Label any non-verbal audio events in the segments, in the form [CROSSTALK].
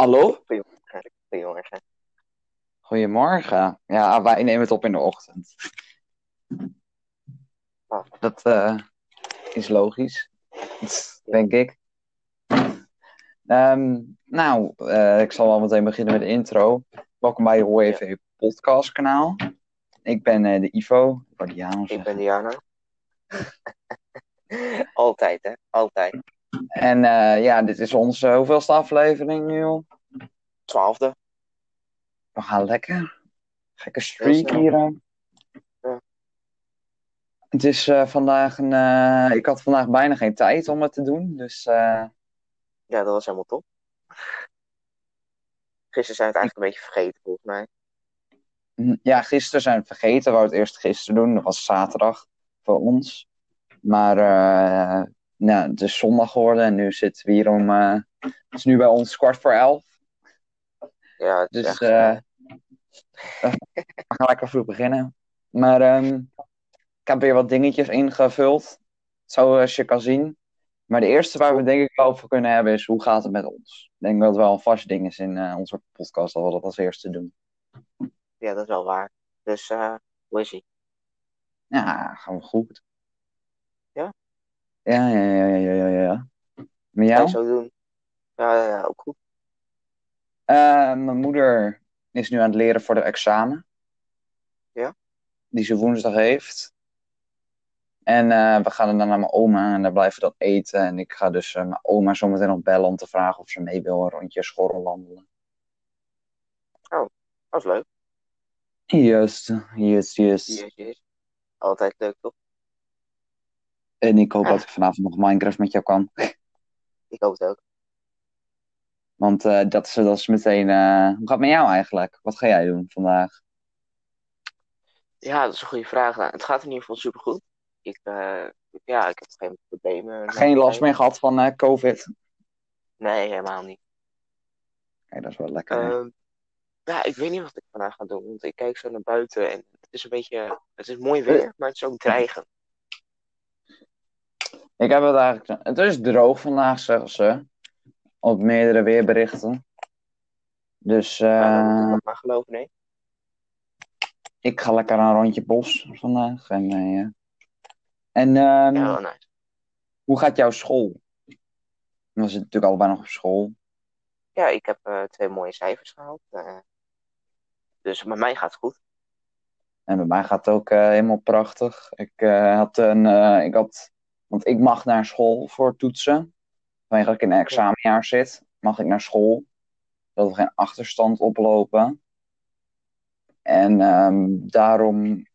Hallo? Goedemorgen. Goedemorgen. Goedemorgen. Ja, wij nemen het op in de ochtend. Oh. Dat eh, is logisch, denk ik. Ehm, nou, eh, ik zal wel meteen beginnen met de intro. Welkom bij je OEV podcast kanaal. Ik ben eh, de Ivo, Guardiano. Ik ben Diana. [LAUGHS] Altijd, hè? Altijd. En eh, ja, dit is onze hoeveelste aflevering nu? Twaalfde. We gaan lekker. Gekke streak hier. Ja. Het is eh, vandaag een. eh, ik had vandaag bijna geen tijd om het te doen. Dus Ja, dat was helemaal top. Gisteren zijn we het eigenlijk een beetje vergeten, volgens mij. ja, gisteren zijn we het vergeten. We wouden het eerst gisteren doen. Dat was zaterdag voor ons. Maar nou, het is zondag geworden en nu zitten we hier om. eh, het is nu bij ons kwart voor elf. Ja, Dus echt... eh, we gaan lekker vroeg beginnen. Maar ehm, ik heb weer wat dingetjes ingevuld. Zoals je kan zien. Maar de eerste waar we denk ik wel over kunnen hebben is hoe gaat het met ons? Ik denk dat het wel een vast ding is in eh, onze podcast dat we dat als eerste doen. ja, dat is wel waar. Dus, eh hoe is ie? Ja, gaan we goed. Ja? Ja, ja, ja, ja, ja, jou? je zo doen? Ja, ja, ja, ook goed. Eh, mijn moeder is nu aan het leren voor de examen. Ja? Die ze woensdag heeft. En eh, we gaan dan naar mijn oma en daar blijven we dan eten. En ik ga dus eh, mijn oma zometeen nog bellen om te vragen of ze mee wil een rondje schorrel wandelen. Dat is leuk. Juist, juist, juist. Yes, yes. Altijd leuk, toch? En ik hoop dat ik vanavond nog Minecraft met jou kan. [LAUGHS] Ik hoop het ook. Want eh, dat, is, dat is meteen... eh, hoe gaat het met jou eigenlijk? Wat ga jij doen vandaag? Ja, dat is een goede vraag. Nou, het gaat in ieder geval supergoed. Ik, eh, ja, ik heb geen problemen. Geen last meer gehad van COVID? Nee, helemaal niet. Kijk, dat is wel lekker. Ehm, ja, ik weet niet wat ik vandaag ga doen. Want ik kijk zo naar buiten en het is een beetje. Het is mooi weer, maar het is ook dreigend. Ik heb het eigenlijk. Het is droog vandaag, zeggen ze. Op meerdere weerberichten. Dus eh, maar geloven, nee. ik ga lekker een rondje bos vandaag. En, ja. en ehm, Ja, wel nice. hoe gaat jouw school? We zitten natuurlijk allebei nog op school. Ja, ik heb eh, twee mooie cijfers gehaald. eh. dus bij mij gaat het goed. En bij mij gaat het ook helemaal prachtig. Ik had een. ik had, want ik mag naar school voor toetsen. Vanwege dat ik in een examenjaar zit, mag ik naar school. Dat we geen achterstand oplopen. En ehm, daarom.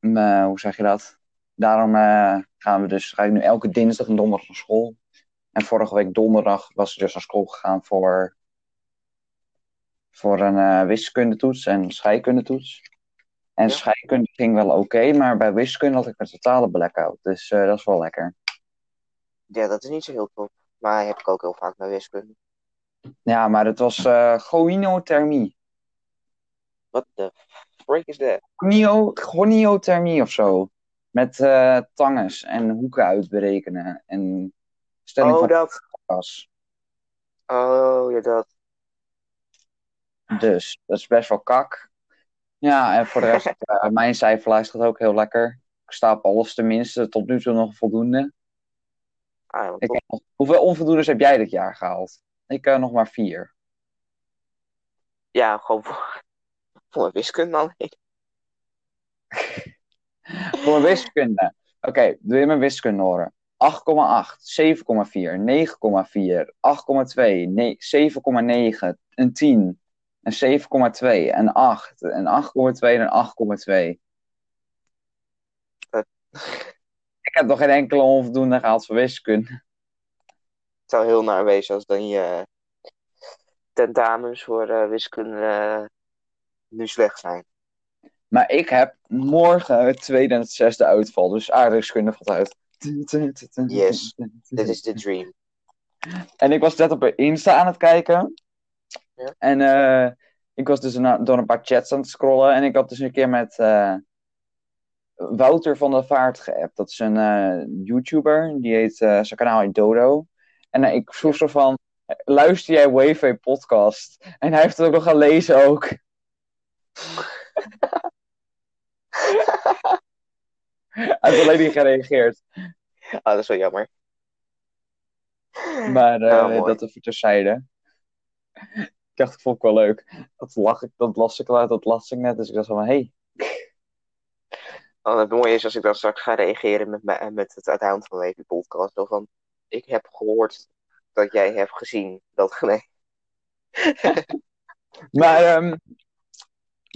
hoe zeg je dat? Daarom eh, gaan we dus, ga ik nu elke dinsdag en donderdag naar school. En vorige week donderdag was ik dus naar school gegaan voor, voor een eh, wiskundetoets en scheikundetoets. En Ja. scheikunde ging wel oké, maar bij wiskunde had ik een totale blackout. Dus eh, dat is wel lekker. Ja, dat is niet zo heel tof. Maar heb ik ook heel vaak bij wiskunde. Ja, maar het was eh gonothermie. Wat de freak is? Gonio, goniothermie of zo. Met eh tangens en hoeken uitberekenen. En stelling Oh, van dat. gas. Oh, ja, dat. Dus dat is best wel kak. Ja, en voor de rest, [LAUGHS] eh, mijn cijferlijst gaat ook heel lekker. Ik sta op alles tenminste, tot nu toe nog voldoende. Ah, Ik hoeveel onvoldoendes heb jij dit jaar gehaald? Ik eh, nog maar vier. ja gewoon voor, voor mijn wiskunde alleen. [LAUGHS] Voor wiskunde. Oké, doe je mijn wiskunde horen. 8,8, 7,4, 9,4, 8,2, nee, 7,9, een 10, een 7,2, een 8, een 8,2 en een 8,2. Dat- Ik heb nog geen enkele onvoldoende gehaald voor wiskunde. Het zou heel naar wezen als dan je tentamens voor eh, wiskunde eh, nu slecht zijn. Maar ik heb morgen het tweede en het zesde uitval, dus aardrijkskunde valt uit. Yes. Dit is de dream. En ik was net op Insta aan het kijken. Ja. En eh, ik was dus door een paar chats aan het scrollen. En ik had dus een keer met eh, Wouter van der Vaart geappt. Dat is een eh, YouTuber. Die heet, zijn kanaal heet Dodo. En ik vroeg zo van, luister jij Wave podcast? En hij heeft het ook nog gelezen ook. [LAUGHS] hij heeft alleen niet gereageerd. Ah, dat is wel jammer. Maar mooi. dat even terzijde. Ik dacht, ik vond het wel leuk. Dat, lag ik, dat las ik uit, dat las ik net. Dus ik dacht van, hé, hey, Oh, het mooie is als ik dan straks ga reageren met, me- met het account van Wavy Podcast. Zo van, ik heb gehoord dat jij hebt gezien dat... [LAUGHS] Nee. [LAUGHS] Maar ehm,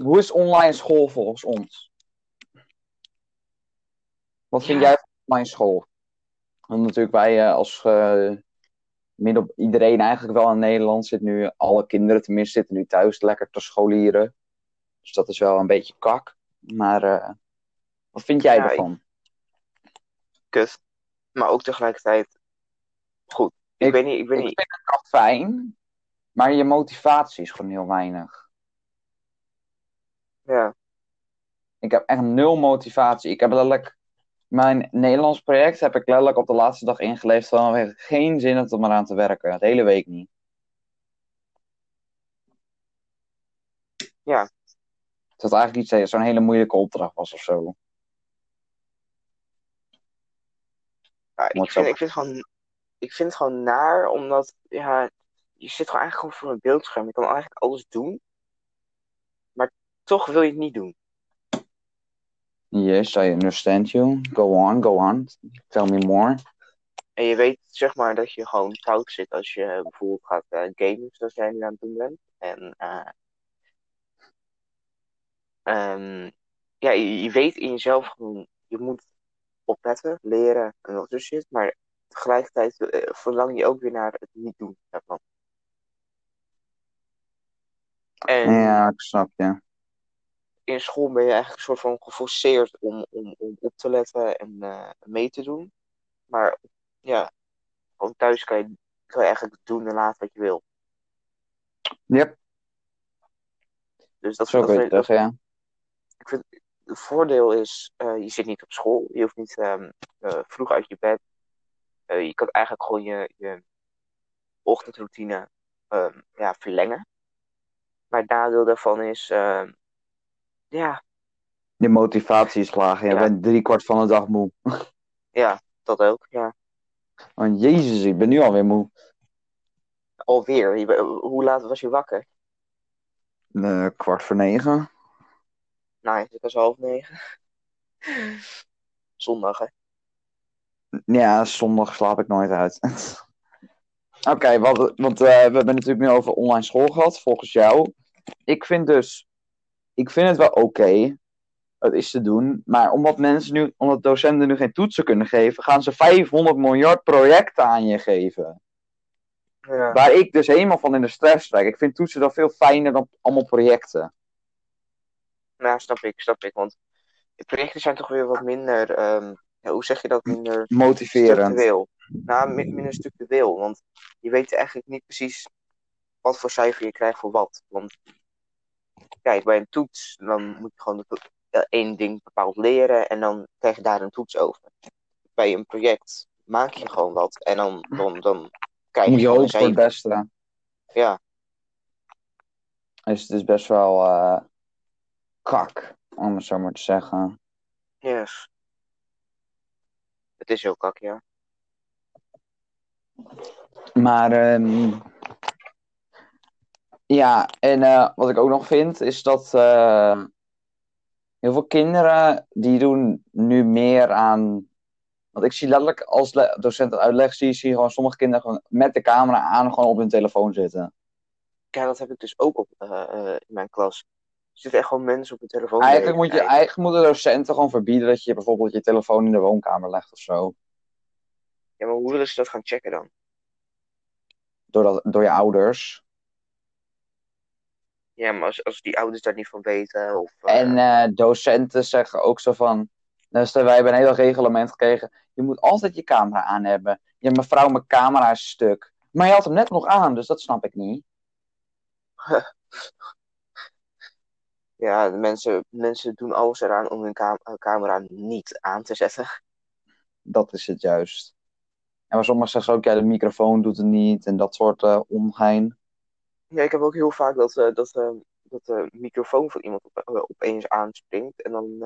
hoe is online school volgens ons? Wat vind Ja. jij van online school? Want natuurlijk wij eh, als eh midden op iedereen eigenlijk wel in Nederland zit nu, alle kinderen tenminste zitten nu thuis lekker te scholieren. Dus dat is wel een beetje kak. Maar eh, wat vind jij Ja, ervan? Kut. Maar ook tegelijkertijd goed. Ik, Ik- weet niet, ik weet Ik niet. vind het wel fijn, maar je motivatie is gewoon heel weinig. Ja, Ik heb echt nul motivatie. Ik heb letterlijk mijn Nederlands project heb ik letterlijk op de laatste dag ingeleverd. Van ik geen zin om eraan te werken. De hele week niet. Ja. Dat het eigenlijk iets zo'n hele moeilijke opdracht was of zo. ja ik, zo- vind, ik, vind het gewoon, ik vind het gewoon naar, omdat ja, je zit gewoon eigenlijk gewoon voor een beeldscherm. Je kan eigenlijk alles doen, maar toch wil je het niet doen. Yes, I understand you. Go on, go on. Tell me more. En je weet zeg maar dat je gewoon fout zit als je bijvoorbeeld gaat eh, gamen, zoals jij nu aan het doen bent. En eh, ehm, ja, je, je weet in jezelf gewoon, je moet opletten, leren en dat soort shit. Maar tegelijkertijd eh, verlang je ook weer naar het niet doen daarvan. En Ja, ik snap je. In school ben je eigenlijk een soort van geforceerd om, om, om op te letten en eh, mee te doen. Maar ja, gewoon thuis kan je, kan je eigenlijk doen en laten wat je wil. Yep, Dus dat, zo dat vind ja. ik vind, het voordeel is, eh, je zit niet op school. Je hoeft niet ehm, eh, vroeg uit je bed. Je kan eigenlijk gewoon je, je ochtendroutine ehm, ja, verlengen. Maar het nadeel daarvan is, ehm, ja, Je motivatie is laag. Je Ja. bent drie kwart van de dag moe. ja, dat ook. Ja. Want jezus, ik ben nu alweer moe. Alweer. Hoe laat was je wakker? Eh, kwart voor negen. Nou, het was half negen. [LAUGHS] Zondag, hè? Ja, zondag slaap ik nooit uit. [LAUGHS] Oké, wat- want eh, we hebben het natuurlijk nu over online school gehad, volgens jou. Ik vind dus, ik vind het wel oké, het is te doen, maar omdat mensen nu, omdat docenten nu geen toetsen kunnen geven, gaan ze 500 miljard projecten aan je geven. Ja. Waar ik dus helemaal van in de stress trek. Ik vind toetsen dan veel fijner dan allemaal projecten. Nou, snap ik, snap ik. Want de projecten zijn toch weer wat minder, ehm, ja, hoe zeg je dat, minder Motiverend. structureel. Nou, mi- minder structureel. Want je weet eigenlijk niet precies wat voor cijfer je krijgt voor wat. Want kijk, bij een toets, dan moet je gewoon één ding bepaald leren en dan krijg je daar een toets over. Bij een project maak je gewoon wat en dan, dan, dan krijg je, Moet je hopen voor het beste. Ja, Dus het is best wel eh, kak, om het zo maar te zeggen. yes. Het is heel kak, ja. Maar ehm, ja, en eh, wat ik ook nog vind is dat eh, heel veel kinderen die doen nu meer aan. Want ik zie letterlijk als le- docent het uitlegt, zie, zie je gewoon sommige kinderen gewoon met de camera aan gewoon op hun telefoon zitten. Ja, dat heb ik dus ook op, eh, in mijn klas. Er zitten echt gewoon mensen op hun telefoon. Eigenlijk moet, je, eigenlijk moeten docenten gewoon verbieden dat je bijvoorbeeld je telefoon in de woonkamer legt of zo. Ja, maar hoe willen ze dat gaan checken dan? Door, dat, door je ouders. Ja, maar als, als die ouders daar niet van weten. Of, eh, En eh, docenten zeggen ook zo van. Dus wij hebben een heel reglement gekregen. Je moet altijd je camera aan hebben. Ja, mevrouw, mijn camera is stuk. Maar je had hem net nog aan, dus dat snap ik niet. [LAUGHS] ja, de mensen, mensen doen alles eraan om hun cam- camera niet aan te zetten. Dat is het juist. En waar sommigen zeggen ook, ja, de microfoon doet het niet en dat soort uh, ongein. Ja, ik heb ook heel vaak dat, uh, dat, uh, dat de microfoon van iemand op, opeens aanspringt. En dan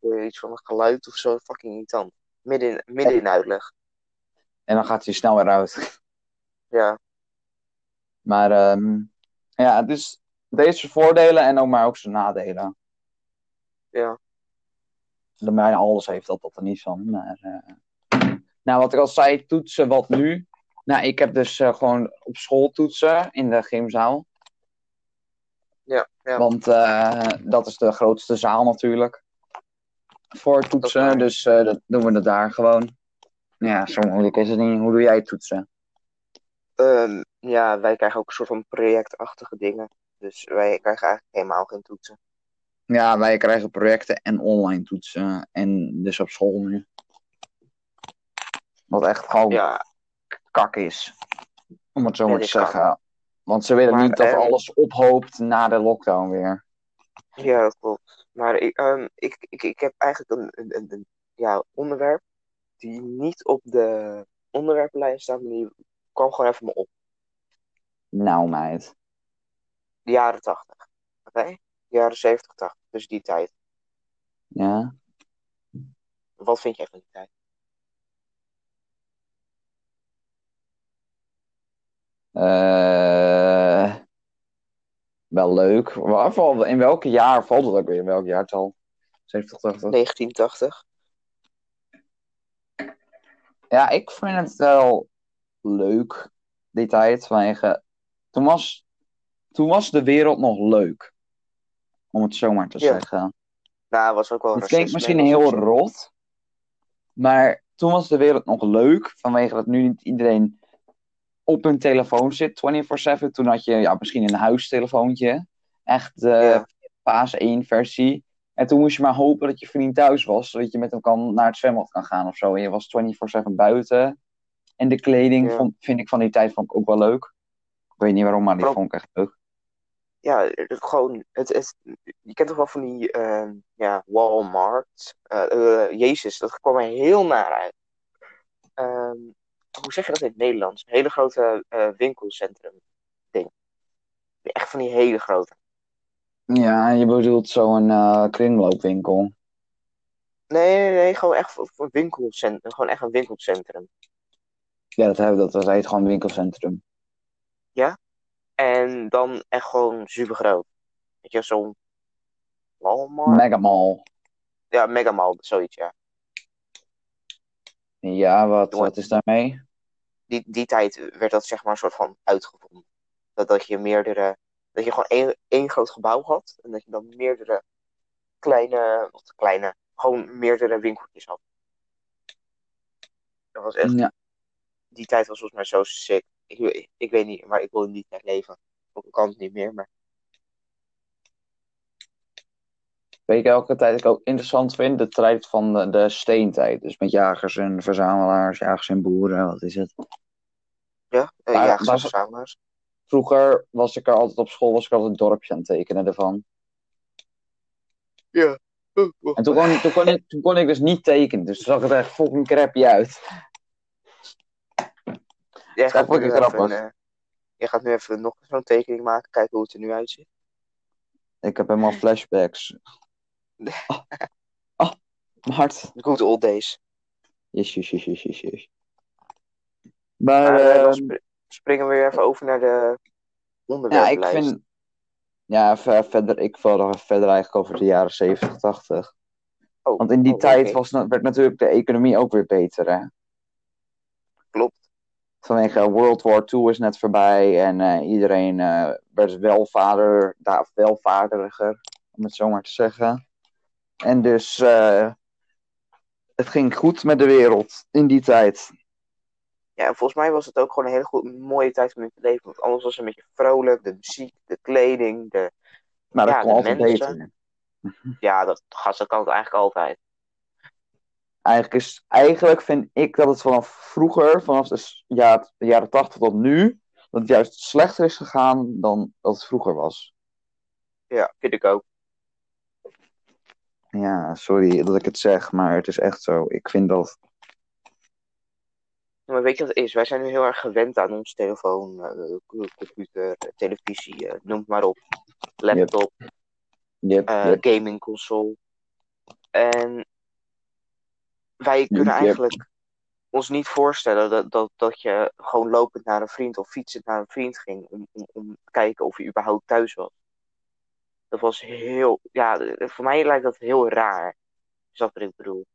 hoor je iets van een geluid of zo, fucking irritant. Midden in, midden in uitleg. En dan gaat hij snel weer uit. [LAUGHS] Ja. Maar um, ja, dus deze voordelen en ook maar ook zijn nadelen. Ja. De bijna alles heeft dat, dat er niet van. Maar, nou, wat ik al zei, toetsen wat nu. Nou, ik heb dus uh, gewoon op school toetsen in de gymzaal. Ja, ja. Want uh, dat is de grootste zaal natuurlijk. Voor toetsen, dus dat doen we het daar gewoon. Ja, zo moeilijk is het niet. Hoe doe jij toetsen? Um, ja, wij krijgen ook een soort van projectachtige dingen. Dus wij krijgen eigenlijk helemaal geen toetsen. Ja, wij krijgen projecten en online toetsen. En dus op school nu. Wat echt gewoon ja. Kak is. Om het zo maar te zeggen. Kak. Want ze willen maar, niet dat er... alles ophoopt na de lockdown weer. Ja, dat klopt. Maar ik, um, ik, ik, ik heb eigenlijk een, een, een, ja, onderwerp die niet op de onderwerpenlijst staat, maar die kwam gewoon even me op. Nou, meid. De jaren 80. Oké? Okay? De jaren 70, 80. Dus die tijd. Ja. Wat vind jij van die tijd? Uh, wel leuk. In welke jaar valt het ook weer? In welk jaartal? 70, 80? 1980. Ja, ik vind het wel leuk, die tijd. Vanwege, toen, was, toen was de wereld nog leuk. Om het zo maar te Ja. zeggen. Nou, was ook wel Het klinkt misschien en heel rot. Maar toen was de wereld nog leuk. Vanwege dat nu niet iedereen op hun telefoon zit 24-7. Toen had je ja, misschien een huistelefoontje. Echt de Ja. fase 1 versie. En toen moest je maar hopen dat je vriend thuis was. Zodat je met hem kan, naar het zwembad kan gaan of zo. En je was 24-7 buiten. En de kleding Ja. vond, vind ik van die tijd vond ik ook wel leuk. Ik weet niet waarom, maar die vond ik echt leuk. Ja, het, gewoon, het, het, je kent toch wel van die ehm, ja, Walmart. Eh, eh, Jezus, dat kwam er heel naar uit. Ehm, hoe zeg je dat in het Nederlands? Een hele grote eh, winkelcentrum ding. Echt van die hele grote. Ja, je bedoelt zo'n eh kringloopwinkel. Nee, nee, nee, gewoon echt een winkelcentrum. Gewoon echt een winkelcentrum. Ja, dat hebben we. Dat heet gewoon winkelcentrum. En dan echt gewoon super groot. Weet je, zo'n Walmart? Megamall. Ja, Megamall, zoiets, ja. Ja, wat, wat is daarmee? Die, die tijd werd dat zeg maar een soort van uitgevonden. Dat, dat je meerdere, dat je gewoon één, één groot gebouw had. En dat je dan meerdere kleine, of kleine, gewoon meerdere winkeltjes had. Dat was echt, Ja, die tijd was volgens mij zo sick. Ik, ik, ik weet niet, maar ik wil in die tijd leven. Ook kan het niet meer, maar weet je welke tijd ik ook interessant vind? De tijd van de, de steentijd. Dus met jagers en verzamelaars, jagers en boeren, wat is het? ja, Maar jagers en verzamelaars. Vroeger was ik er altijd op school, was ik altijd een dorpje aan het tekenen ervan. Ja. En toen kon, toen, kon ik, toen kon ik dus niet tekenen, dus toen zag het echt fucking crappy uit. Jij Dat gaat, vond nu ik even, grappig. eh, jij gaat nu even nog zo'n tekening maken, kijken hoe het er nu uitziet. Ik heb helemaal flashbacks. Oh, oh mijn hart. Good old days. Yes, yes, yes, yes, yes, yes. Maar, Maar eh, dan ehm, sp- springen we weer even over naar de ja, ik onderwerplijst. vind... Ja, ver- verder, ik even verder eigenlijk over de jaren 70, 80. Oh, Want in die oh, tijd was, werd natuurlijk de economie ook weer beter, hè. Klopt. Vanwege World War II is net voorbij en eh, iedereen eh, werd welvader, da- welvaardiger, om het zo maar te zeggen. En dus eh, het ging goed met de wereld in die tijd. Ja, en volgens mij was het ook gewoon een hele goed, mooie tijd om in te leven. Want anders was het een beetje vrolijk, de muziek, de kleding, de... Maar dat Ja, kon altijd mensen. beter. [LAUGHS] Ja, dat gast, dat kan het eigenlijk altijd. Eigenlijk, is, eigenlijk vind ik dat het vanaf vroeger, vanaf de, ja, de jaren 80 tot nu, dat het juist slechter is gegaan dan dat het vroeger was. Ja, vind ik ook. Ja, sorry dat ik het zeg, maar het is echt zo. Ik vind dat maar weet je wat het is? Wij zijn nu heel erg gewend aan ons telefoon, eh, computer, eh, televisie, eh, noem het maar op. Laptop, Yep, yep. gaming console. En wij kunnen eigenlijk ons niet voorstellen dat, dat, dat je gewoon lopend naar een vriend of fietsend naar een vriend ging om, om, om te kijken of hij überhaupt thuis was. Dat was heel, ja, voor mij lijkt dat heel raar. Is dat wat ik bedoel?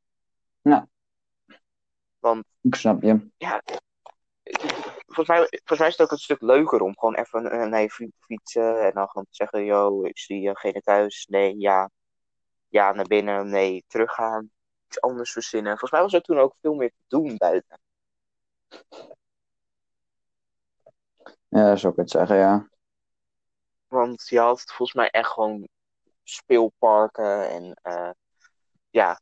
Ja. Want Ik snap je. ja, volgens mij, volgens mij is het ook een stuk leuker om gewoon even eh, naar je vriend te fietsen en dan gewoon te zeggen, yo, ik zie degene thuis, nee, ja, ja, naar binnen, nee, teruggaan, iets anders verzinnen. Volgens mij was er toen ook veel meer te doen buiten. Ja, zo kun je het zeggen, ja. Want je had volgens mij echt gewoon speelparken en eh, ja,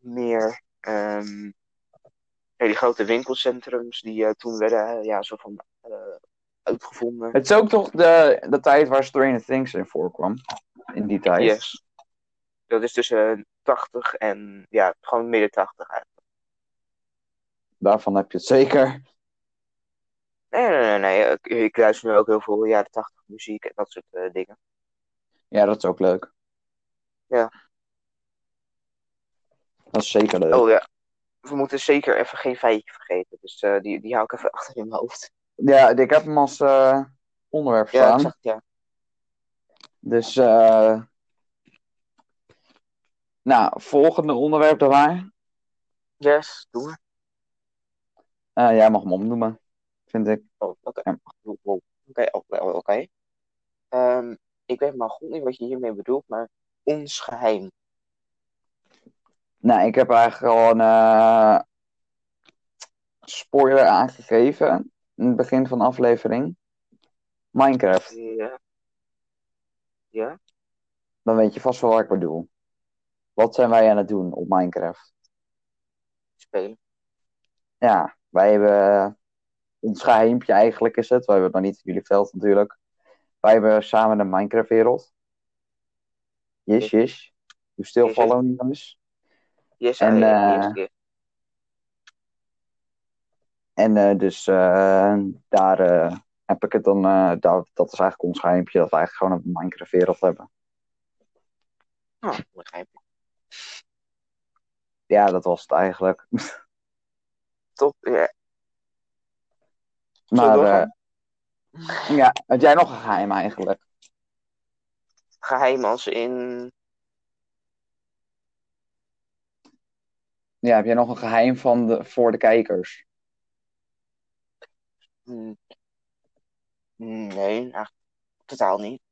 meer ehm, ja, die grote winkelcentrums die eh, toen werden eh, ja, zo van uitgevonden. Het is ook toch de, de tijd waar Stranger Things in voorkwam. In die tijd. Yes. Dat is tussen 80 en ja, gewoon midden 80 eigenlijk. Daarvan heb je het zeker. Nee, nee, nee, nee. Ik, ik luister nu ook heel veel jaren 80 muziek en dat soort eh, dingen. Ja, dat is ook leuk. Ja. Dat is zeker leuk. Oh ja. We moeten zeker even geen feitje vergeten. Dus eh, die, die hou ik even [LAUGHS] achter in mijn hoofd. Ja, ik heb hem als eh, onderwerp Ja, staan. zag het, ja. Dus, eh nou, volgende onderwerp dan maar. Yes, doe maar. Jij mag hem opnoemen, vind ik. Oh, oké. Wow. Oké, oh, oh, oké. Ehm, ik weet maar goed niet wat je hiermee bedoelt, maar ons geheim. Nou, ik heb eigenlijk al een eh, spoiler aangegeven in het begin van de aflevering. Minecraft. Ja. Ja? Dan weet je vast wel wat ik bedoel. Wat zijn wij aan het doen op Minecraft? Spelen. Ja, wij hebben eh, ons geheimpje eigenlijk is het. Wij hebben het nog niet in jullie veld natuurlijk. Wij hebben samen een Minecraft wereld. Yes, yes. You still Yes, follow jongens. Yes, En, eh, keer. En eh, dus eh, daar heb ik het dan, daar, dat is eigenlijk ons geheimpje, dat we eigenlijk gewoon een Minecraft wereld hebben. Oh. Ja, dat was het eigenlijk. [LAUGHS] Top. Ja. Maar eh, ja, had jij nog een geheim eigenlijk? Geheim als in. Ja, heb jij nog een geheim van de, voor de kijkers? hmm, Nee, eigenlijk totaal niet.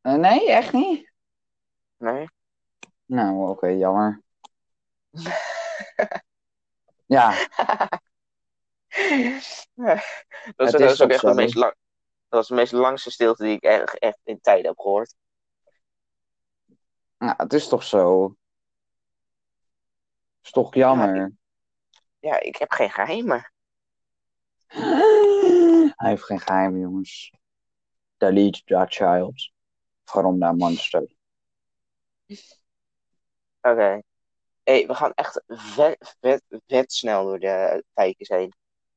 Eh, nee, echt niet? Nee. Nou, oké, jammer. Ja, [LAUGHS] dat, is, dat ook echt de meest lang, dat was de meest langste stilte die ik echt, echt in tijden heb gehoord. nou, het is toch zo. is toch jammer. Ja, ik heb geen geheimen. [GASPS] Hij heeft geen geheim, jongens. Delete that child. From that monster. Oké. Hey, we gaan echt vet, vet, vet snel door de feitjes heen.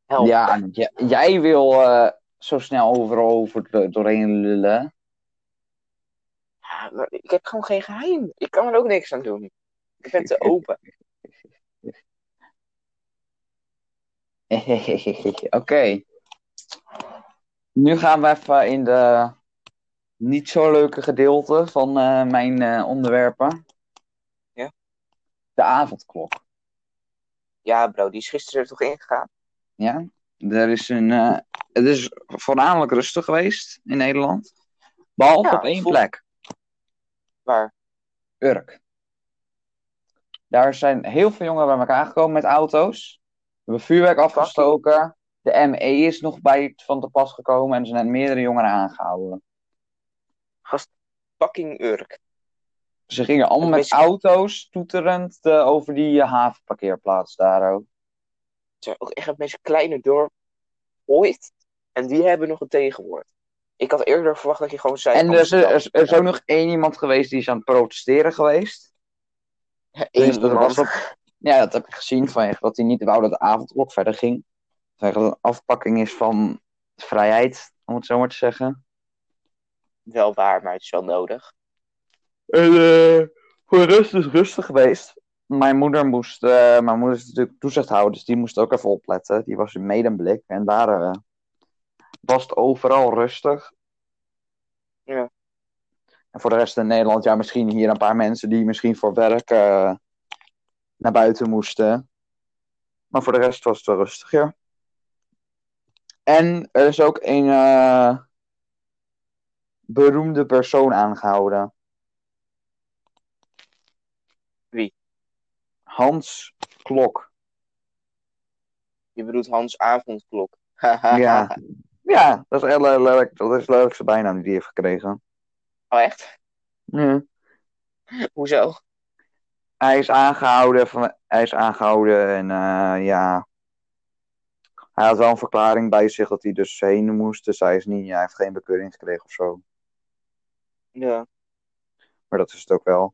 Help. Ja, jij wil eh, zo snel overal over doorheen lullen. Ja, maar ik heb gewoon geen geheim. Ik kan er ook niks aan doen. Ik ben te [LAUGHS] open. [LAUGHS] Oké. Nu gaan we even in de niet zo leuke gedeelte van eh, mijn eh, onderwerpen. De avondklok. Ja, bro, die is gisteren er toch ingegaan? Ja, er is een, eh, het is voornamelijk rustig geweest in Nederland. Behalve Ja, op één voel- plek, Waar? Urk. Daar zijn heel veel jongeren bij elkaar gekomen met auto's. We hebben vuurwerk afgestoken. De ME is nog bij van te pas gekomen en er zijn meerdere jongeren aangehouden. Gast, fucking Urk. Ze gingen allemaal met auto's toeterend eh, over die eh, havenparkeerplaats daar ook. Het is ook echt het meest kleine dorp ooit. En die hebben nog een tegenwoord. Ik had eerder verwacht dat je gewoon zei... En er is, er, is- er is ook nog één iemand geweest die is aan het protesteren geweest. Eén Dus dat was op- ja, dat heb ik gezien vanwege dat hij niet wou dat de avondklok verder ging. Vanwege dat het een afpakking is van vrijheid, om het zo maar te zeggen. Wel waar, maar het is wel nodig. En eh, voor de rest is het rustig geweest. Mijn moeder moest, eh, mijn moeder is natuurlijk toezichthouder, dus die moest ook even opletten. Die was in medemblik en daar eh, was het overal rustig. Ja. En voor de rest in Nederland, ja, misschien hier een paar mensen die misschien voor werk naar buiten moesten. Maar voor de rest was het wel rustig, ja. En er is ook een beroemde persoon aangehouden. Hans Klok. Je bedoelt Hans Avondklok. [LAUGHS] Ja. Ja, dat is heel leuk. Dat is de leukste bijnaam die hij heeft gekregen. Oh, echt? Ja. Hoezo? Hij is aangehouden, van, hij is aangehouden en eh, ja. Hij had wel een verklaring bij zich dat hij dus heen moest. Dus hij, is niet, hij heeft geen bekeuring gekregen of zo. Ja. Maar dat is het ook wel.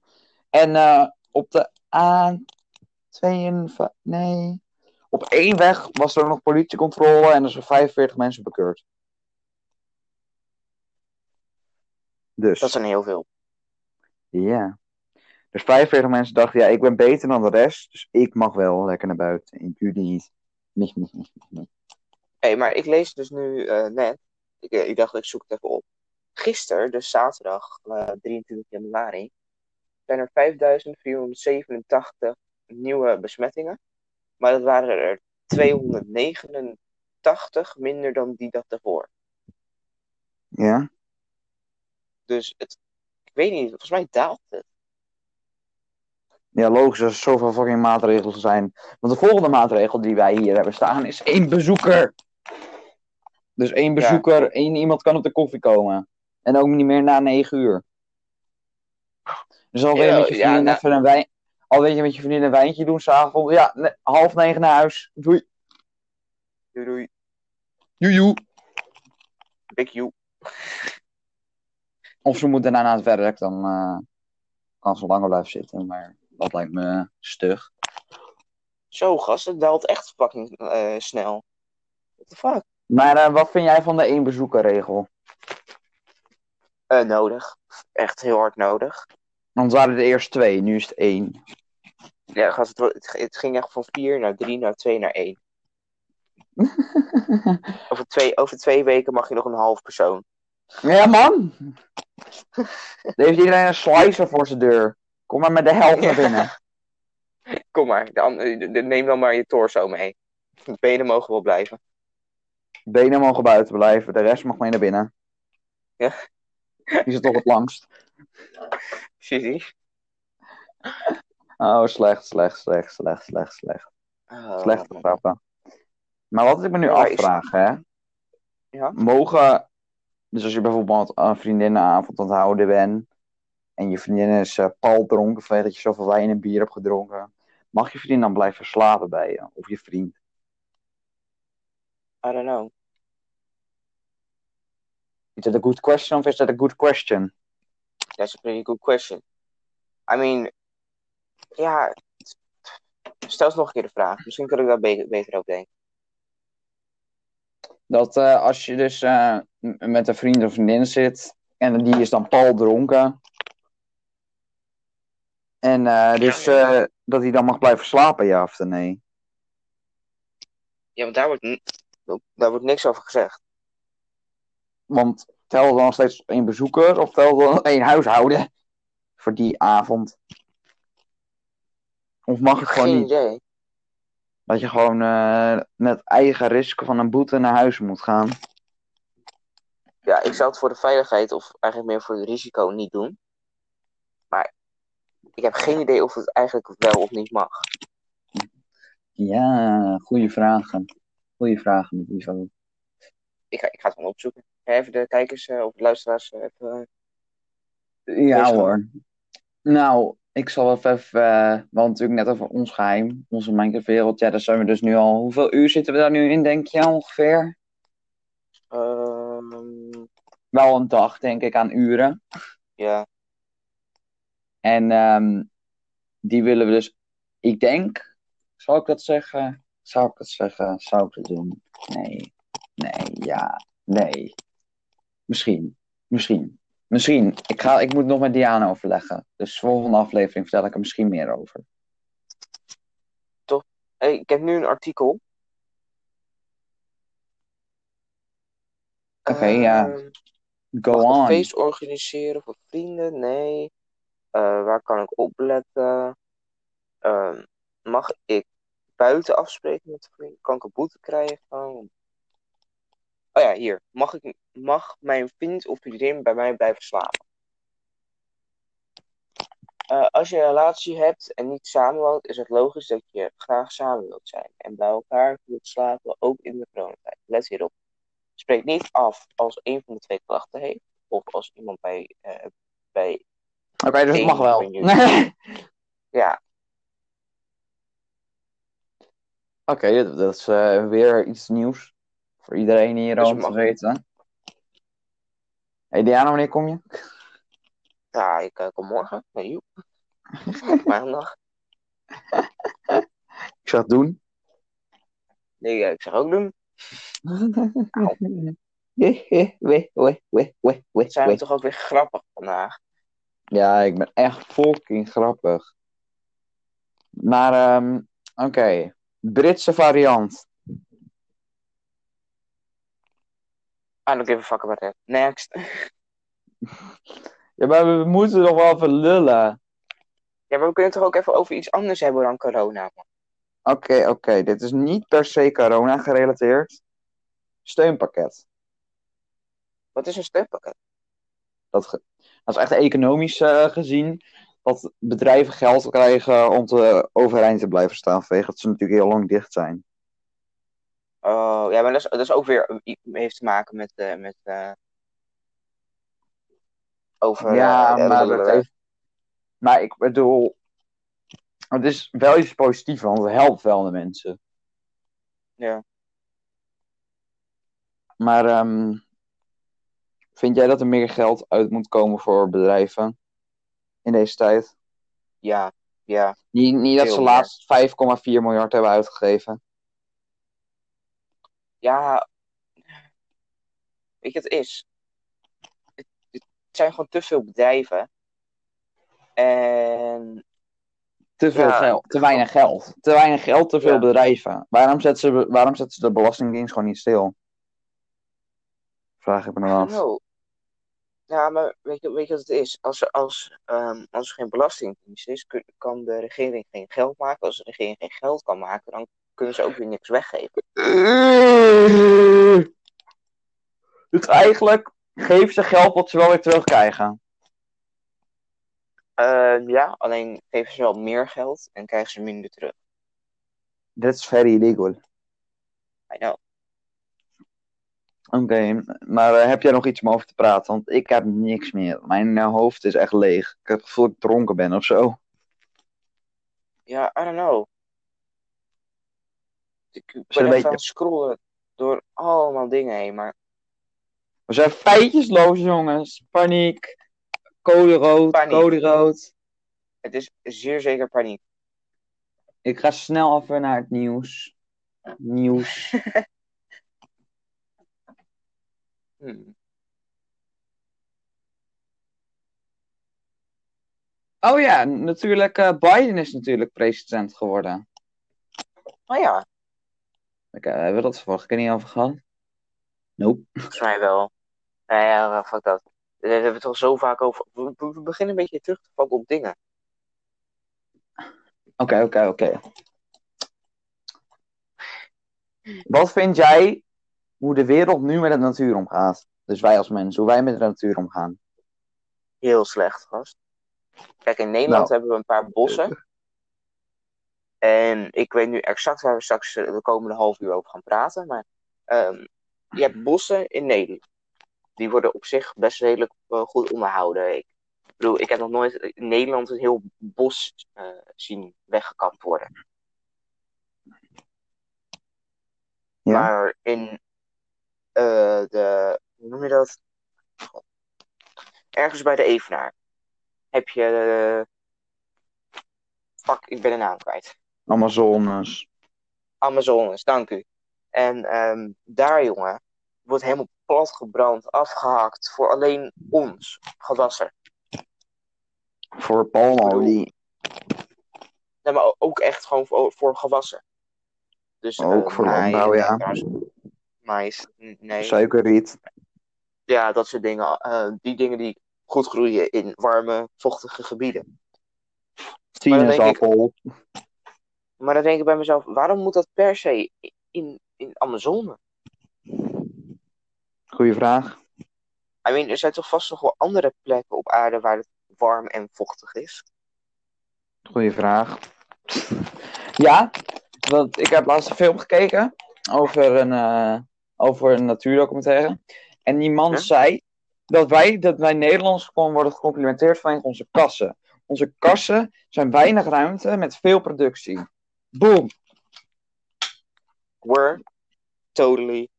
En eh, op de A52, nee. Op één weg was er nog politiecontrole en er zijn 45 mensen bekeurd. Dus, Dat zijn heel veel. ja. Dus 45 mensen dachten, ja, ik ben beter dan de rest, dus ik mag wel lekker naar buiten. En jullie niet. Niet, niet, niet, niet, niet. Hé, maar ik lees dus nu eh, net. Ik, eh, ik dacht, ik zoek het even op. Gisteren, dus zaterdag eh, 23 januari, zijn er 5487 nieuwe besmettingen. Maar dat waren er 289 minder dan die dag daarvoor. Ja? Dus het, ik weet niet, volgens mij daalt het. Ja, logisch, als er zoveel fucking maatregelen zijn. Want de volgende maatregel die wij hier hebben staan is één bezoeker. Dus één bezoeker, één iemand kan op de koffie komen. En ook niet meer na negen uur. Dus al wil je Ja, met je ja, nou- even een wijn... Al weet je met je vriendin een wijntje doen s'avonds. Ja, half negen naar huis. Doei. Doei doei, Joejoe. big you. Of ze moeten daarna naar het werk, dan eh, kan ze langer blijven zitten. Maar dat lijkt me stug. Zo, gast, het daalt echt fucking eh, snel. What the fuck? Maar eh, wat vind jij van de één bezoekerregel? Nodig. Echt heel hard nodig. Want waren er eerst twee, nu is het één. Ja, gast, het, het, ging echt van 4 naar 3 naar 2 naar 1. [LAUGHS] Over twee, over twee weken mag je nog een half persoon. Ja, man. Er [LAUGHS] heeft iedereen een slicer voor zijn deur. Kom maar met de helft naar binnen. [LAUGHS] Kom maar, dan, neem dan maar je torso mee. De benen mogen wel blijven. Benen mogen buiten blijven, de rest mag mee naar binnen. Ja. Die zit toch het langst. Zie Oh, slecht, slecht, slecht, slecht, slecht, slecht. Oh, Slechte grappen. Maar wat ik me nu Ja, is- afvraag, hè. Ja? Mogen, dus als je bijvoorbeeld een vriendinnenavond aan het houden bent. En je vriendin is eh pal dronken vanwege dat je zoveel wijn en bier hebt gedronken. Mag je vriendin dan blijven slapen bij je? Of je vriend? I don't know. Is that a good question of is that a good question? That's a pretty good question. I mean, ja. Stel eens nog een keer de vraag. Misschien kan ik daar be- beter over denken. Dat eh, als je dus eh, met een vriend of vriendin zit en die is dan pal dronken. En eh, dus Ja, dat hij dan mag blijven slapen, ja of nee? Ja, want daar wordt, daar wordt niks over gezegd. Want tel dan nog steeds één bezoeker of tel dan één huishouden voor die avond? Of mag het gewoon Geen niet? idee. Dat je gewoon eh, met eigen risico van een boete naar huis moet gaan? Ja, ik zou het voor de veiligheid of eigenlijk meer voor het risico niet doen. Maar ik heb geen idee of het eigenlijk wel of niet mag. Ja, goede vragen. Goede vragen, Ivo. Ik ga, ik ga het gewoon opzoeken. Even de kijkers eh, of de luisteraars eh, even... Ja hoor. Nou, ik zal even, even eh, want natuurlijk net over ons geheim, onze Minecraft-wereld. Ja, daar zijn we dus nu al. Hoeveel uur zitten we daar nu in, denk je ongeveer? ehm, wel een dag, denk ik, aan uren. Ja, En ehm, die willen we dus, ik denk, zou ik dat zeggen? Zou ik het zeggen? Zou ik het doen? Nee, nee, ja, nee. Misschien, misschien, misschien. Ik, ga, ik moet nog met Diana overleggen. Dus volgende aflevering vertel ik er misschien meer over. Hey, ik heb nu een artikel. Oké, ja. Ehm, Go on. een feest organiseren voor vrienden? Nee. Eh, waar kan ik op letten? Ehm, mag ik buiten afspreken met vrienden? Kan ik een boete krijgen? Oh ja, hier. Mag, ik, mag mijn vriend of vriendin bij mij blijven slapen? Eh, als je een relatie hebt en niet samenwoont, is het logisch dat je graag samen wilt zijn en bij elkaar wilt slapen, ook in de coronatijd. Let hierop. Spreek niet af als een van de twee klachten heeft, of als iemand bij, eh, bij Oké, dus het mag wel. jullie. [LAUGHS] ja, Oké, dat, dat is eh, weer iets nieuws. Voor iedereen hier Dus om te weten. Hey Diana, wanneer kom je? ja, ik eh, kom morgen. Nee, joep. [LAUGHS] Maandag. Ik zeg doen. Nee, ik zeg ook doen. [LAUGHS] Wee, wee, wee, wee, wee, wee, Zijn we toch ook weer grappig vandaag? Ja, ik ben echt fucking grappig. Maar, ehm, oké. Britse variant. I don't give a fuck about that. Next. [LAUGHS] Ja, maar we moeten nog wel even lullen. Ja, maar we kunnen het toch ook even over iets anders hebben dan corona, man. Oké, oké. Dit is niet per se corona gerelateerd. Steunpakket. Wat is een steunpakket? Dat, ge- dat is echt economisch eh, gezien. Dat bedrijven geld krijgen om te overeind te blijven staan. Vanwege dat ze natuurlijk heel lang dicht zijn. Oh, ja, maar dat is, dat is ook weer i- heeft te maken met, eh met eh, over. Ja, eh, maar, dat heeft... maar ik bedoel, het is wel iets positiefs, want het helpt wel de mensen. Ja. Maar ehm, vind jij dat er meer geld uit moet komen voor bedrijven in deze tijd? Ja, ja. Niet, niet dat ze laatst 5,4 miljard hebben uitgegeven. Ja, weet je wat het is? Het, het zijn gewoon te veel bedrijven. En Te veel Ja. geld, te weinig geld. Te weinig geld, te veel Ja. bedrijven. Waarom zetten, ze, waarom zetten ze de Belastingdienst gewoon niet stil? Vraag ik me dan af. Ja, maar weet je, weet je wat het is? Als er, als, ehm, als er geen belastingdienst is, kun- kan de regering geen geld maken. Als de regering geen geld kan maken, dan kunnen ze ook weer niks weggeven. [LAUGHS] [LAUGHS] Dus eigenlijk geef ze geld wat ze wel weer terugkrijgen. Ehm, ja, alleen geven ze wel meer geld en krijgen ze minder terug. That's very illegal. I know. Oké, maar eh, heb jij nog iets om over te praten? Want ik heb niks meer. Mijn eh, hoofd is echt leeg. Ik heb het gevoel dat ik dronken ben of zo. Ja, I don't know. Ik ben even beetje- aan het scrollen door allemaal dingen heen, maar We zijn feitjesloos, jongens. Paniek. Code rood, Paniek. code rood. het is zeer zeker paniek. Ik ga snel even naar het nieuws. Nieuws. [LAUGHS] Hmm. Oh ja, natuurlijk. eh, Biden is natuurlijk president geworden. Oh ja, Oké, hebben we dat vorige keer niet over gehad? Nope. volgens mij wel. Nou ja, fuck dat. Daar hebben we het al zo vaak over. We, we- we beginnen een beetje terug te vallen op dingen. Oké, oké, oké. Wat vind jij hoe de wereld nu met de natuur omgaat? Dus wij als mensen, hoe wij met de natuur omgaan. Heel slecht, gast. Kijk, in Nederland Nou. hebben we een paar bossen. En ik weet nu exact waar we straks eh, de komende half uur over gaan praten. Maar ehm, je hebt bossen in Nederland. Die worden op zich best redelijk eh, goed onderhouden. Ik bedoel, ik heb nog nooit in Nederland een heel bos eh, zien weggekapt worden. Ja. Maar in de, hoe noem je dat? Ergens bij de Evenaar heb je. fuck, ik ben de naam kwijt. Amazones. Amazones, dank u. En ehm, daar, jongen, wordt helemaal platgebrand, afgehakt voor alleen ons gewassen. Voor palmolie. Nee, maar ook echt gewoon voor, voor gewassen. Dus, Ook eh, voor landbouw, ja. Mais, nee. Suikerriet. Ja, dat soort dingen. eh, die dingen die goed groeien in warme, vochtige gebieden. ik- Sinaasappel. Maar dan denk ik bij mezelf, waarom moet dat per se in, in Amazone? Goeie vraag. I mean, er zijn toch vast nog wel andere plekken op aarde waar het warm en vochtig is? Goeie vraag. Ja, want ik heb laatst een film gekeken over een, eh, over een natuurdocumentaire. En die man zei dat wij, dat wij Nederlanders gewoon worden gecomplimenteerd vanwege onze kassen. Onze kassen zijn weinig ruimte met veel productie. Boom. We're totally...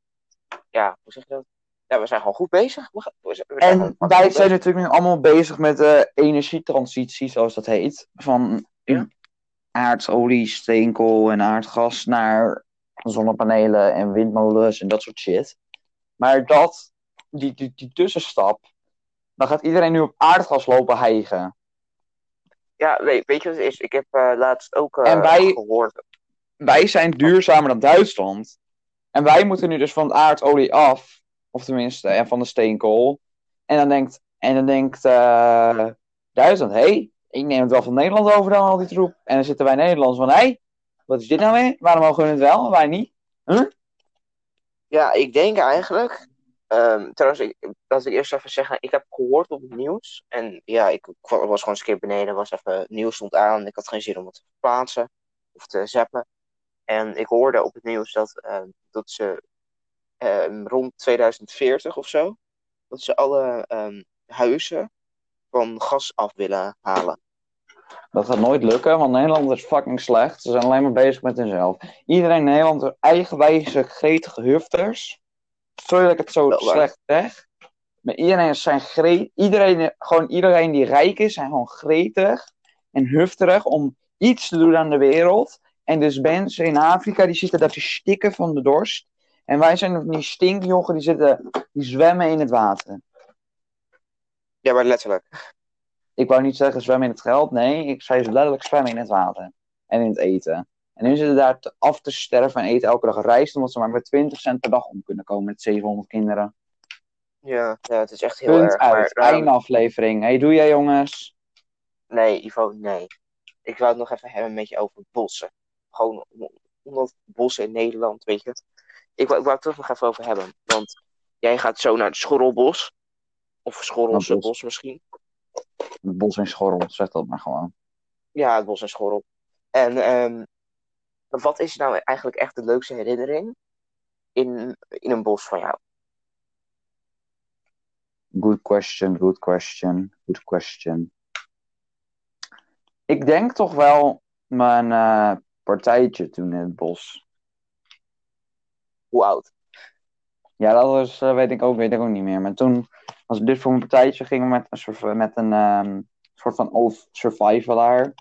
Ja, hoe zeg je dat? Ja, we zijn gewoon goed bezig. We, gaan- we zijn, we zijn gewoon En wij zijn natuurlijk nu allemaal bezig met de energietransitie, zoals dat heet. Van Ja. aardolie, steenkool en aardgas naar zonnepanelen en windmolens en dat soort shit. Maar dat, die, die, die tussenstap, dan gaat iedereen nu op aardgas lopen hijgen. Ja, weet, weet je wat het is? Ik heb eh, laatst ook eh, En wij- gehoord... Wij zijn duurzamer dan Duitsland. En wij moeten nu dus van het aardolie af. Of tenminste, ja, van de steenkool. En dan denkt, en dan denkt eh, Duitsland, hé, hey, ik neem het wel van Nederland over dan, al die troep. En dan zitten wij Nederlanders van, hé, hey, wat is dit nou weer? Waarom mogen we het wel en wij niet? Ja, ik denk eigenlijk. Ehm, trouwens, ik, dat ik eerst even zeggen. Ik heb gehoord op het nieuws. En ja, ik, was gewoon een keer beneden. Was even, nieuws stond aan. Ik had geen zin om het te plaatsen of te zappen. En ik hoorde op het nieuws dat, ehm, dat ze ehm, rond 2040 of zo. Dat ze alle huizen van gas af willen halen. Dat gaat nooit lukken, want Nederland is fucking slecht. Ze zijn alleen maar bezig met hunzelf. Iedereen in Nederland is eigenwijze, gretige. Sorry dat ik het zo waar. slecht zeg. Maar iedereen, zijn iedereen, gewoon iedereen die rijk is, zijn gewoon gretig en hufterig om iets te doen aan de wereld. En dus mensen in Afrika, die zitten daar te stikken van de dorst. En wij zijn van die stinkjochen, die, zitten, die zwemmen in het water. Ja, maar letterlijk. Ik wou niet zeggen zwemmen in het geld. Nee, ik zei letterlijk zwemmen in het water. En in het eten. En nu zitten daar te- af te sterven en eten elke dag rijst. Omdat ze maar met 20 cent per dag om kunnen komen met 700 kinderen. Ja, ja het is echt heel Punt erg. uit. Maar, ehm, aflevering. Hey, doe jij jongens? Nee, Ivo, nee. Ik wou het nog even hebben met je over bossen. Gewoon om- omdat bossen in Nederland, weet je. Ik wou, ik wou het toch nog even over hebben. Want jij gaat zo naar het Schorrelbos. Of Schorrelse bos? bos misschien. Het bos en schorrel, zeg dat maar gewoon. Ja, het bos en Schorrel. En ehm, wat is nou eigenlijk echt de leukste herinnering in, in een bos van jou? Good question, good question, good question. Ik denk toch wel mijn eh, partijtje toen in het bos. Hoe oud? Ja, dat was, eh, weet ik ook, weet ik ook niet meer. Maar toen, als ik dit voor mijn partijtje ging met een soort, met een ehm, soort van of- survivalaar,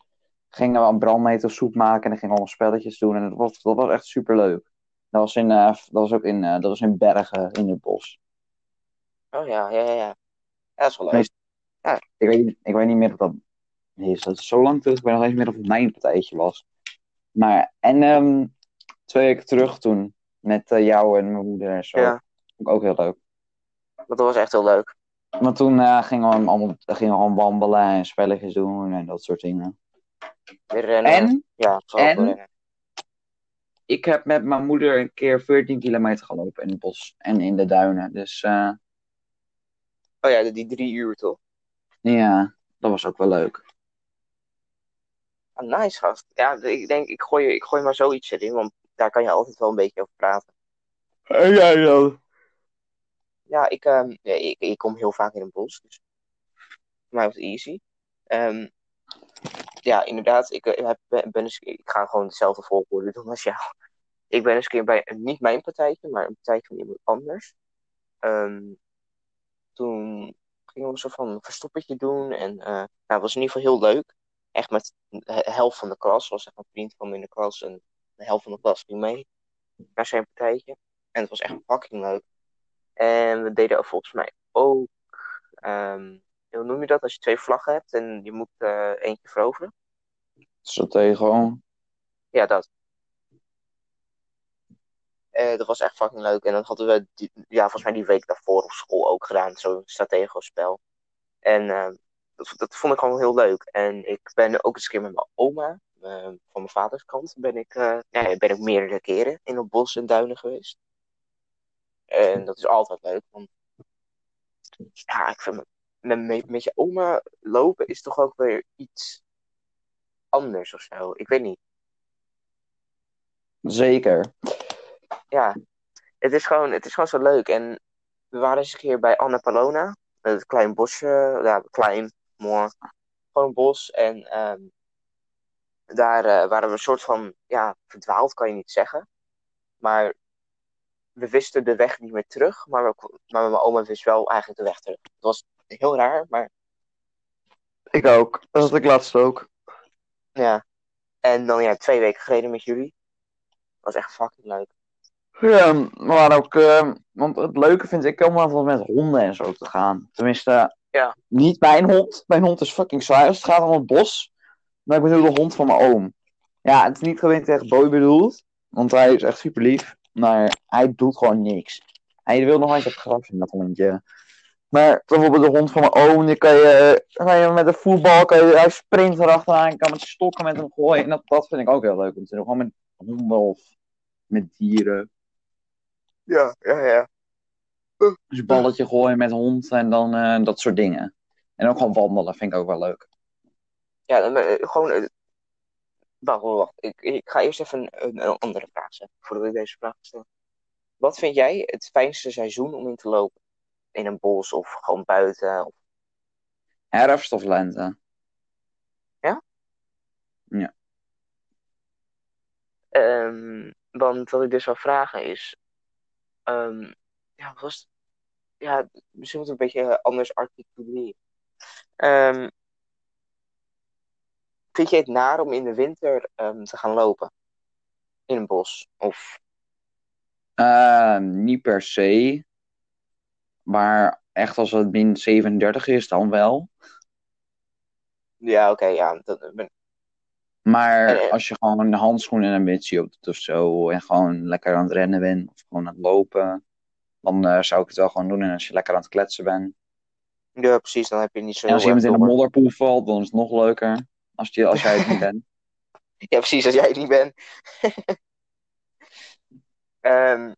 gingen we een brandmetersoep maken en dan gingen we allemaal spelletjes doen. En dat was, dat was echt super leuk. Dat was, in, eh, dat was ook in, eh, dat was in Bergen, in het bos. Oh ja, ja, ja. ja. Ja, dat is wel leuk. Nee. Ik weet, niet- ik weet niet meer of dat is. Dat is zo lang terug. Ik weet nog eens meer of het mijn partijtje was. Maar, en ehm, twee weken terug toen, met eh, jou en mijn moeder en zo. Ja. Vond ik ook heel leuk. Dat was echt heel leuk. Maar toen gingen, we allemaal, gingen we gewoon wandelen en spelletjes doen en dat soort dingen. Weer rennen. En ja, en- rennen. ik heb met mijn moeder een keer 14 kilometer gelopen in het bos en in de duinen. Dus eh, Oh ja, die drie uur toch? ja, dat was ook wel leuk. Ah, nice gast. Ja, ik denk, ik gooi, ik gooi maar zoiets erin, want daar kan je altijd wel een beetje over praten. En jij dan? Ja, ik, ehm, ja, ik, ik kom heel vaak in een bos, dus voor mij was het easy. Ehm, ja, inderdaad, ik, eh, heb, ben, ik ga gewoon hetzelfde volgorde doen als jou. Ik ben eens een keer bij, niet mijn partijtje, maar een partijtje van iemand anders. Ehm, toen gingen we een soort van verstoppertje doen. En eh nou, was in ieder geval heel leuk. Echt met de helft van de klas. was echt een vriend van me in de klas. En de helft van de klas ging mee naar zijn partijtje. En het was echt fucking leuk. En we deden volgens mij ook, ehm, hoe noem je dat? Als je twee vlaggen hebt en je moet eh, eentje veroveren. Stratego. Ja, dat. Eh, dat was echt fucking leuk. En dat hadden we, die, ja, volgens mij die week daarvoor op school ook gedaan. Zo'n stratego-spel. En eh, dat, dat vond ik gewoon heel leuk. En ik ben ook eens een keer met mijn oma, van mijn vaders kant, ben ik, ja, ben ik meerdere keren in het bos en duinen geweest. En dat is altijd leuk. Want ja, ik vind met, met, met je oma lopen is toch ook weer iets anders of zo. Ik weet niet. Zeker. ja, het is gewoon, het is gewoon zo leuk. En we waren eens een keer bij Anna Palona. Een klein bosje, ja, klein, mooi. Gewoon een bos. En ehm, daar eh, waren we een soort van, ja, verdwaald kan je niet zeggen. Maar we wisten de weg niet meer terug. Maar, we, maar mijn oma wist wel eigenlijk de weg terug. Het was heel raar, maar Ik ook. Dat had ik laatst ook. ja. En dan ja, twee weken geleden met jullie. was echt fucking leuk. Ja, maar ook, eh, want het leuke vind ik om altijd met honden en zo te gaan. Tenminste, Ja. niet mijn hond. Mijn hond is fucking zwaar het gaat om het bos. Maar ik bedoel de hond van mijn oom. Ja, het is niet gewoon tegen Boy bedoeld. Want hij is echt super lief. Maar hij doet gewoon niks. Hij wil nog eens op gras in dat hondje. Maar bijvoorbeeld de hond van mijn oom, die kan je, kan je met een voetbal, kan je, hij sprint erachteraan, kan met stokken met hem gooien. En dat, dat vind ik ook heel leuk om te doen. Gewoon met honden of met dieren. Ja, ja, ja. Dus een balletje gooien met hond en dan eh, dat soort dingen. En ook gewoon wandelen vind ik ook wel leuk. Ja, dan, eh, gewoon. eh, wacht, wacht. Ik, ik ga eerst even een, een, een andere vraag stellen. Voordat ik deze vraag stel. Wat vind jij het fijnste seizoen om in te lopen? In een bos of gewoon buiten? Of... Herfst of lente? Ehm, want wat ik dus wil vragen is. ehm, ja, was het? Ja, misschien moet ik een beetje anders articuleren. Ehm, vind je het naar om in de winter te gaan lopen? In een bos? Of niet per se. Maar echt als het min 37 is, dan wel. Ja, oké, ja. Dat, ben- Maar eh, als je gewoon een handschoen en een mutsje op doet of zo. En gewoon lekker aan het rennen bent. Of gewoon aan het lopen. Dan eh, zou ik het wel gewoon doen. En als je lekker aan het kletsen bent. ja, precies, dan heb je niet zo En als iemand in een modderpoel valt, dan is het nog leuker. Als, je, als jij het niet bent. [LAUGHS] Ja, precies, als jij het niet bent. [LAUGHS] Ehm,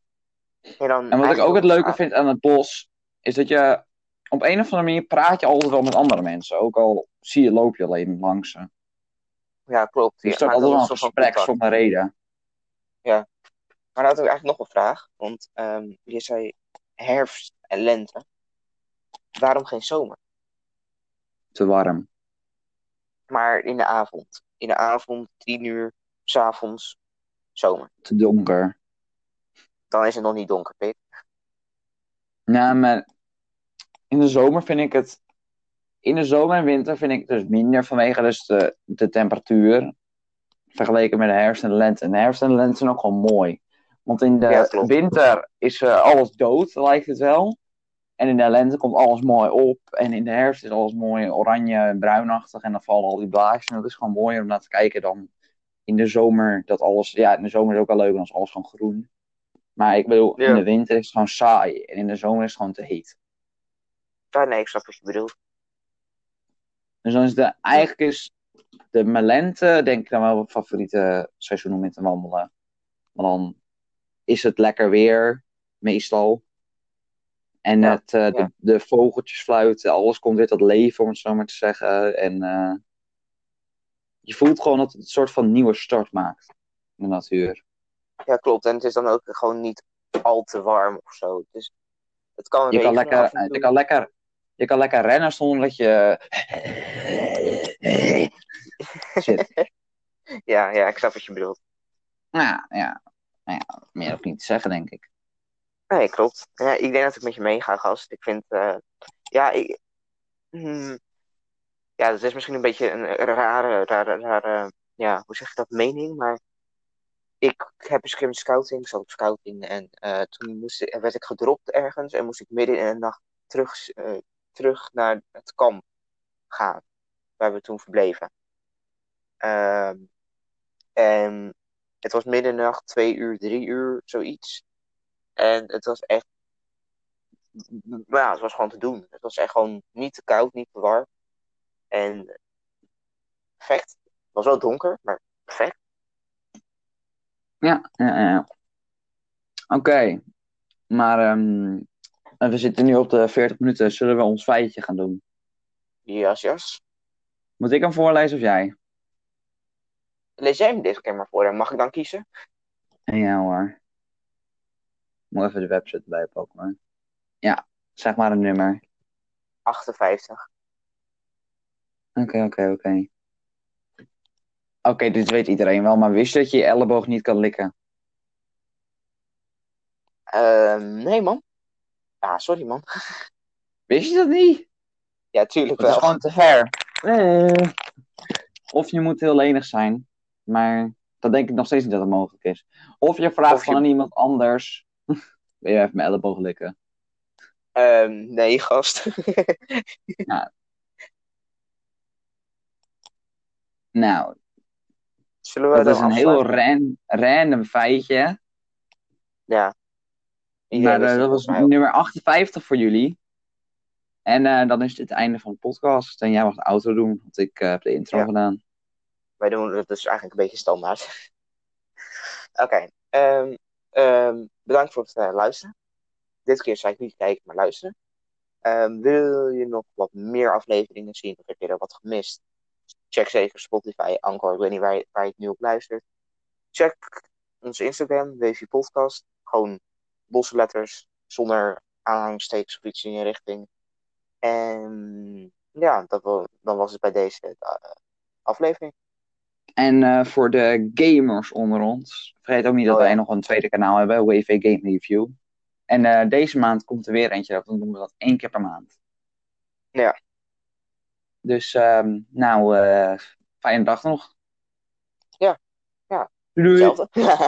en, dan En wat ik ook het leuke vind aan het bos, is dat je op een of andere manier praat je altijd wel met andere mensen. Ook al zie je, loop je alleen langs ze. Ja, klopt. Je Je start maakt altijd wel een gesprek zonder reden. Maar dan had ik eigenlijk nog een vraag. Want ehm, je zei herfst en lente. Waarom geen zomer? Te warm. Maar in de avond. In de avond, tien uur, s'avonds, zomer. Te donker. Dan is het nog niet donker, Pik. Nou, maar in de zomer vind ik het. In de zomer en winter vind ik het dus minder vanwege dus de, de temperatuur. Vergeleken met de herfst en de lente. En de herfst en de lente zijn ook gewoon mooi. Want in de Ja, winter is eh, alles dood, lijkt het wel. En in de lente komt alles mooi op. En in de herfst is alles mooi oranje en bruinachtig. En dan vallen al die blaadjes. En dat is gewoon mooier om naar te kijken dan in de zomer. Dat alles, ja, in de zomer is ook wel leuk, dan is alles gewoon groen. Maar ik bedoel, Ja. in de winter is het gewoon saai. En in de zomer is het gewoon te heet. Ja, nee, ik snap wat je bedoelt. Dus dan is de, eigenlijk is de mijn lente, denk ik dan wel mijn favoriete seizoen om in te wandelen. Maar dan is het lekker weer, meestal. En Ja, het, eh, de, ja. de vogeltjes fluiten, alles komt weer tot leven, om het zo maar te zeggen. En eh, je voelt gewoon dat het een soort van nieuwe start maakt in de natuur. Ja, klopt. En het is dan ook gewoon niet al te warm of zo. Het, is, het kan Je kan, lekker, je, kan lekker, je kan lekker rennen zonder dat je zit. [LAUGHS] Ja, ja, ik snap wat je bedoelt. Nou ja, nou ja, meer ook niet te zeggen, denk ik. Nee, klopt. Ja, ik denk dat ik met je meega, gast. Ik vind, eh, ja, ik, hmm, ja, dat is misschien een beetje een rare, rare, rare, ja, hoe zeg je dat, mening, maar ik heb een keer met scouting, zat op scouting en eh, toen moest, werd ik gedropt ergens en moest ik midden in de nacht terug, eh, terug naar het kamp gaan, waar we toen verbleven. Ehm, en het was midden in de nacht, twee uur, drie uur, zoiets. En het was echt, maar ja, het was gewoon te doen. Het was echt gewoon niet te koud, niet te warm. En perfect. Het was wel donker, maar perfect. Ja, ja, ja. Oké, maar ehm, we zitten nu op de 40 minuten. Zullen we ons feitje gaan doen? Jas, jas. Moet ik hem voorlezen of jij? Lees jij hem deze keer maar voor en mag ik dan kiezen? Ja hoor. Moet even de website erbij pakken hoor. Ja, zeg maar een nummer. 58. Oké, oké, oké. Oké, dit weet iedereen wel, maar wist je dat je je elleboog niet kan likken? Ehm, nee, man. Ja, sorry, man. Wist je dat niet? Ja, tuurlijk Dat is wel. gewoon te ver. Eh. Of je moet heel lenig zijn, maar dat denk ik nog steeds niet dat het mogelijk is. Of je vraagt je- aan iemand anders. [LAUGHS] Wil je even mijn elleboog likken? Ehm, nee, gast. [LAUGHS] Nou, Zullen we dat is een heel ran, random feitje. Ja. Maar wist eh, dat was nummer 58 voor jullie. En eh, dan is dit het einde van de podcast. En jij mag de outro doen, want ik eh, heb de intro Ja. gedaan. Wij doen het dus eigenlijk een beetje standaard. [LAUGHS] Oké. ehm, ehm, bedankt voor het luisteren. Dit keer zei ik niet kijken, maar luisteren. Ehm, wil je nog wat meer afleveringen zien of heb je er wat gemist? Check zeker Spotify, Anchor, ik weet niet waar je, waar je het nu op luistert. Check onze Instagram, WV Podcast. Gewoon losse letters, zonder aanhalingstekens of iets in je richting. En ja, dat wel, dan was het bij deze eh, aflevering. En eh, voor de gamers onder ons, vergeet ook niet dat Oh, ja. wij nog een tweede kanaal hebben, WV Game Review. En eh, deze maand komt er weer eentje uit, dan doen we dat één keer per maand. Ja. Dus, ehm, nou, fijne dag nog. Ja, ja. Doei. [LAUGHS]